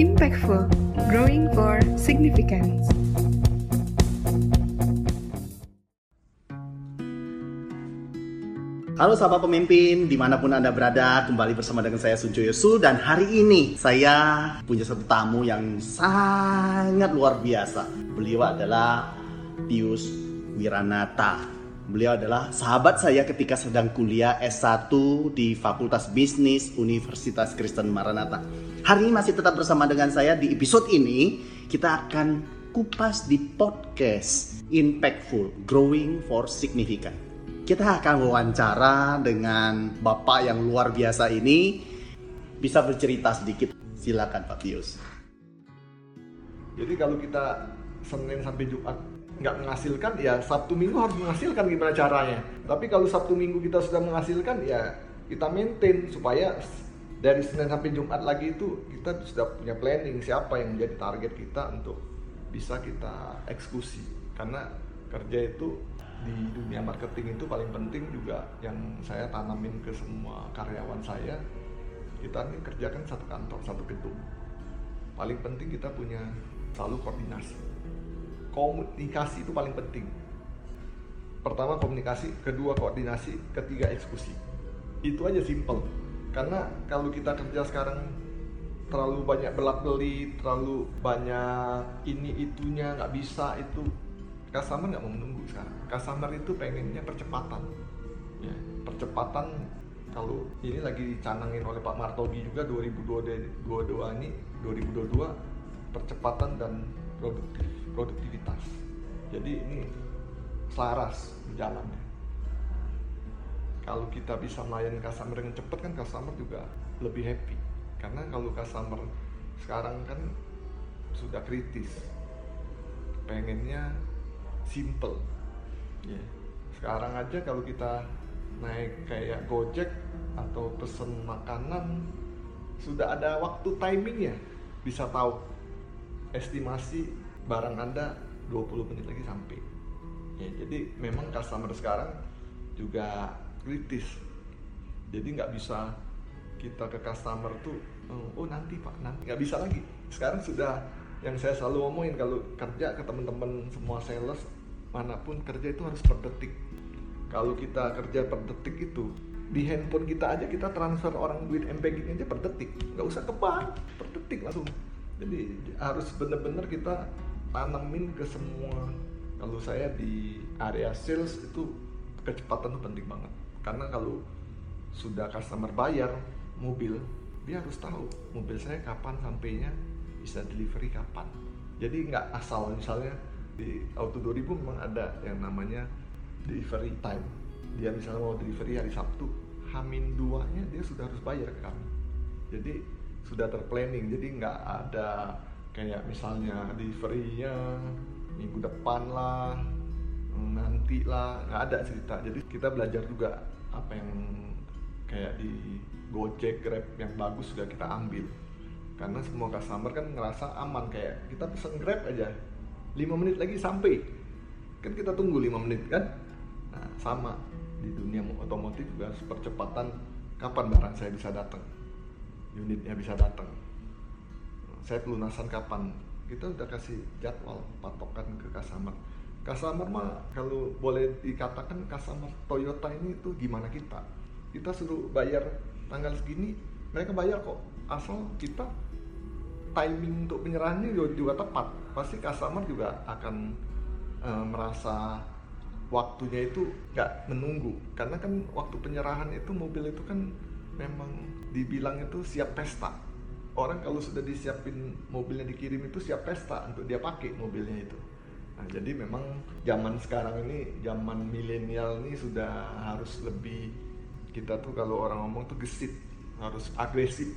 Impactful, growing for significance. Halo sahabat pemimpin, di mana pun Anda berada, kembali bersama dengan saya Sunjo Yosu dan hari ini saya punya satu tamu yang sangat luar biasa. Beliau adalah Pius Wiranata. Beliau adalah sahabat saya ketika sedang kuliah S1 di Fakultas Bisnis Universitas Kristen Maranatha. Hari ini masih tetap bersama dengan saya di episode ini kita akan kupas di podcast Impactful, Growing for Significant. Kita akan wawancara dengan Bapak yang luar biasa ini. Bisa bercerita sedikit? Silakan Pak Pius. Jadi kalau kita Senin sampai Jumat nggak menghasilkan, ya Sabtu Minggu harus menghasilkan gimana caranya. Tapi kalau Sabtu Minggu kita sudah menghasilkan, ya kita maintain supaya dari Senin sampai Jumat lagi itu kita sudah punya planning siapa yang menjadi target kita untuk bisa kita eksekusi. Karena kerja itu di dunia marketing itu paling penting juga yang saya tanamin ke semua karyawan saya. Kita ini kerjakan satu kantor satu gedung. Paling penting kita punya selalu koordinasi. Komunikasi itu paling penting. Pertama komunikasi kedua koordinasi ketiga eksekusi. Itu aja simple karena kalau kita kerja sekarang terlalu banyak belak beli terlalu banyak ini itunya nggak bisa itu customer nggak mau menunggu sekarang. Customer itu pengennya percepatan. Ya percepatan kalau ini lagi dicanangin oleh Pak Martogi juga 2022 ini 2022 percepatan dan produktif produktivitas. Jadi ini selaras jalannya kalau kita bisa melayani customer dengan cepat kan customer juga lebih happy. Karena kalau customer sekarang kan sudah kritis. Pengennya simple. Ya sekarang aja kalau kita naik kayak Gojek atau pesen makanan sudah ada waktu timingnya. Bisa tahu estimasi barang anda 20 menit lagi sampai. Ya jadi memang customer sekarang juga kritis. Jadi nggak bisa kita ke customer tuh oh nanti pak nanti. Nggak bisa lagi. Sekarang sudah yang saya selalu ngomongin kalau kerja ke teman-teman semua sales mana pun kerja itu harus per detik. Kalau kita kerja per detik itu di handphone kita aja kita transfer orang duit MPG aja per detik. Nggak usah ke bank per detik langsung. Jadi harus bener-bener kita tanamin ke semua. Kalau saya di area sales itu kecepatan itu penting banget karena kalau sudah customer bayar mobil dia harus tahu mobil saya kapan sampainya bisa delivery kapan. Jadi nggak asal misalnya di Auto 2000 memang ada yang namanya delivery time. Dia misalnya mau delivery hari Sabtu Hamin duanya dia sudah harus bayar ke kami. Jadi sudah terplanning jadi nggak ada kayak misalnya deliverynya minggu depan lah nanti lah nggak ada cerita. Jadi kita belajar juga apa yang kayak di Gojek Grab yang bagus sudah kita ambil. Karena semua customer kan ngerasa aman kayak kita pesen grab aja. 5 menit lagi sampai. Kan kita tunggu 5 menit kan? Nah sama. Di dunia otomotif juga percepatan kapan barang saya bisa datang. Unitnya bisa datang. Saya pelunasan kapan? Kita udah kasih jadwal patokan ke customer customer mah kalau boleh dikatakan customer Toyota ini tuh gimana kita? Kita suruh bayar tanggal segini mereka bayar kok. Asal kita timing untuk penyerahannya juga, juga tepat. Pasti customer juga akan e, merasa waktunya itu nggak menunggu. Karena kan waktu penyerahan itu mobil itu kan memang dibilang itu siap pesta. Orang kalau sudah disiapin mobilnya dikirim itu siap pesta untuk dia pakai mobilnya itu nah jadi memang zaman sekarang ini zaman milenial ini sudah harus lebih kita tuh kalau orang ngomong tuh gesit harus agresif.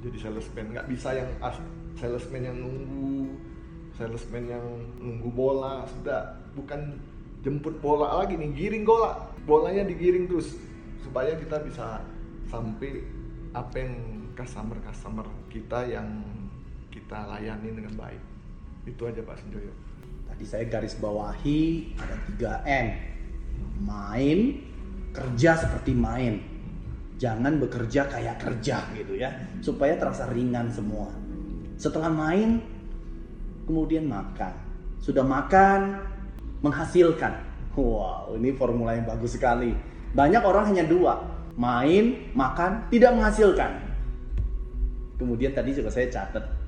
Jadi salesman nggak bisa yang salesman yang nunggu salesman yang nunggu bola sudah. Bukan jemput bola lagi nih giring bola. Bolanya digiring terus supaya kita bisa sampai apa yang customer customer kita yang kita layani dengan baik. Itu aja Pak Senjoyo tadi saya garis bawahi ada 3 M main kerja seperti main jangan bekerja kayak kerja gitu ya supaya terasa ringan semua Setelah main, kemudian makan. Sudah makan, menghasilkan. Wow, ini formula yang bagus sekali. Banyak orang hanya dua, main, makan, tidak menghasilkan. Kemudian tadi juga saya catat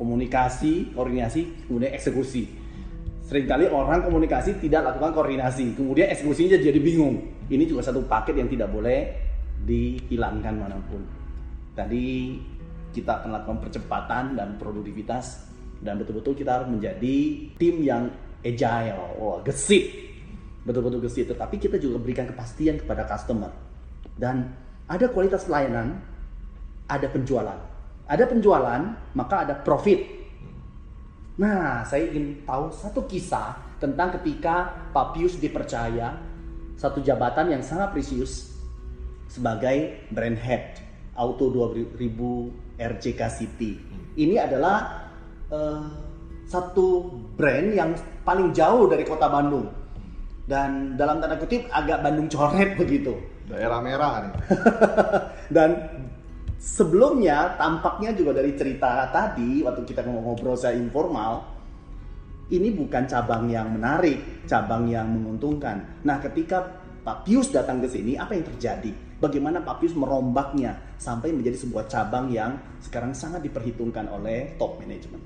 komunikasi, koordinasi, kemudian eksekusi. Seringkali orang komunikasi tidak lakukan koordinasi, kemudian eksekusinya jadi bingung. Ini juga satu paket yang tidak boleh dihilangkan mana pun. Tadi kita akan lakukan percepatan dan produktivitas dan betul-betul kita harus menjadi tim yang agile, oh, gesit, betul-betul gesit. Tetapi kita juga berikan kepastian kepada customer dan ada kualitas pelayanan, ada penjualan, ada penjualan maka ada profit. Nah, saya ingin tahu satu kisah tentang ketika Pak Pius dipercaya satu jabatan yang sangat precious sebagai brand head Auto 2000 RJK City. Ini adalah uh, satu brand yang paling jauh dari kota Bandung dan dalam tanda kutip agak Bandung coret begitu. Daerah merah nih. dan sebelumnya tampaknya juga dari cerita tadi waktu kita ngobrol saya informal ini bukan cabang yang menarik, cabang yang menguntungkan. Nah, ketika Pak Pius datang ke sini, apa yang terjadi? bagaimana Pak Pius merombaknya sampai menjadi sebuah cabang yang sekarang sangat diperhitungkan oleh top management.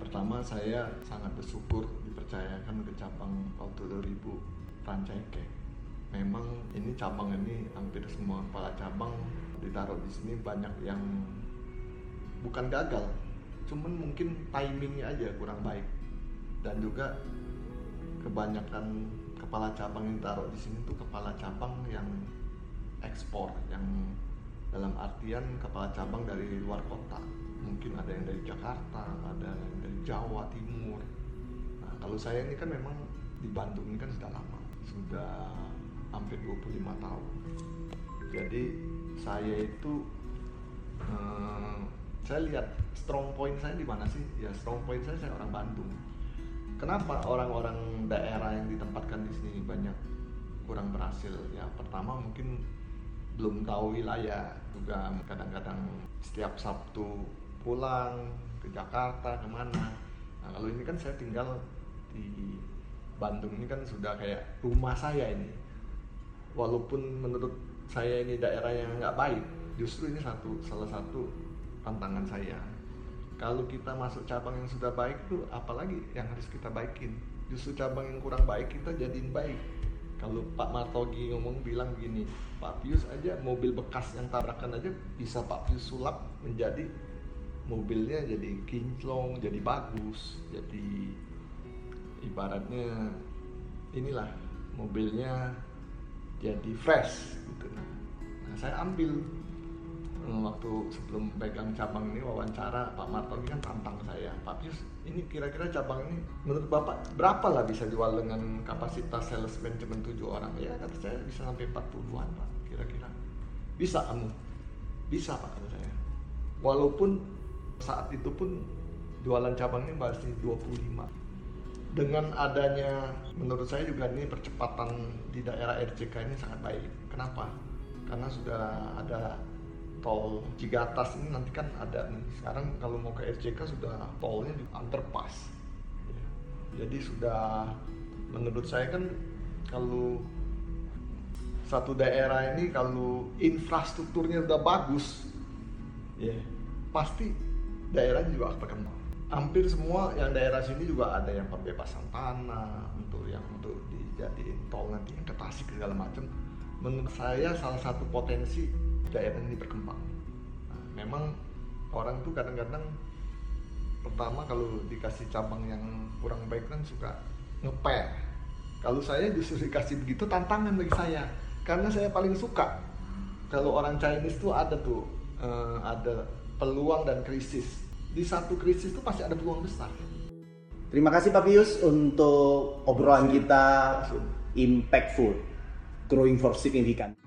Pertama saya sangat bersyukur dipercayakan ke cabang Auto 2000 Rancaike. Memang ini cabang ini hampir semua kepala cabang ditaruh di sini banyak yang bukan gagal, cuman mungkin timingnya aja kurang baik. Dan juga kebanyakan kepala cabang yang taruh di sini tuh kepala cabang yang ekspor yang dalam artian kepala cabang dari luar kota. Mungkin ada yang dari Jakarta ada yang dari Jawa Timur. Nah kalau saya ini kan memang di Bandung ini kan sudah lama sudah hampir 25 tahun. Jadi saya itu eh, saya lihat strong point saya di mana sih? Ya strong point saya saya orang Bandung. Kenapa orang-orang daerah yang ditempatkan di sini banyak kurang berhasil? Ya pertama mungkin belum tahu wilayah. Juga kadang-kadang setiap Sabtu pulang ke Jakarta ke mana. Nah kalau ini kan saya tinggal di Bandung ini kan sudah kayak rumah saya ini. Walaupun menurut saya ini daerah yang nggak baik justru ini satu salah satu tantangan saya. Kalau kita masuk cabang yang sudah baik itu apalagi yang harus kita baikin? Justru cabang yang kurang baik kita jadiin baik. Kalau Pak Martogi ngomong bilang begini Pak Pius aja mobil bekas yang tabrakan aja bisa Pak Pius sulap menjadi mobilnya jadi kinclong jadi bagus jadi ibaratnya inilah mobilnya jadi fresh gitu. Nah saya ambil Eh, waktu sebelum pegang cabang ini wawancara Pak Marto ini kan tantang saya. Pak Pius ini kira-kira cabang ini menurut Bapak berapa lah bisa jual dengan kapasitas salesman cuma tujuh orang? Ya kata saya bisa sampai 40-an Pak kira-kira. Bisa kamu. Bisa Pak kata saya. Walaupun saat itu pun jualan cabang ini masih 25 dengan adanya menurut saya juga ini percepatan di daerah RCK ini sangat baik. Kenapa? Karena sudah ada tol Cigatas ini nanti kan ada nih. Sekarang kalau mau ke RCK sudah tolnya di underpass. Jadi sudah menurut saya kan kalau satu daerah ini kalau infrastrukturnya udah bagus ya pasti daerah juga akan berkembang hampir semua yang daerah sini juga ada yang pembebasan tanah untuk yang untuk dijadiin tol nanti yang ke Tasik segala macam menurut saya salah satu potensi daerah ini berkembang. Nah, memang orang tuh kadang-kadang pertama kalau dikasih cabang yang kurang baik kan suka ngeper. Kalau saya justru dikasih begitu tantangan bagi saya karena saya paling suka kalau orang Chinese tuh ada tuh uh, ada peluang dan krisis. Di satu krisis tuh pasti ada peluang besar. Terima kasih Pak Pius untuk obrolan kita impactful, growing for significant.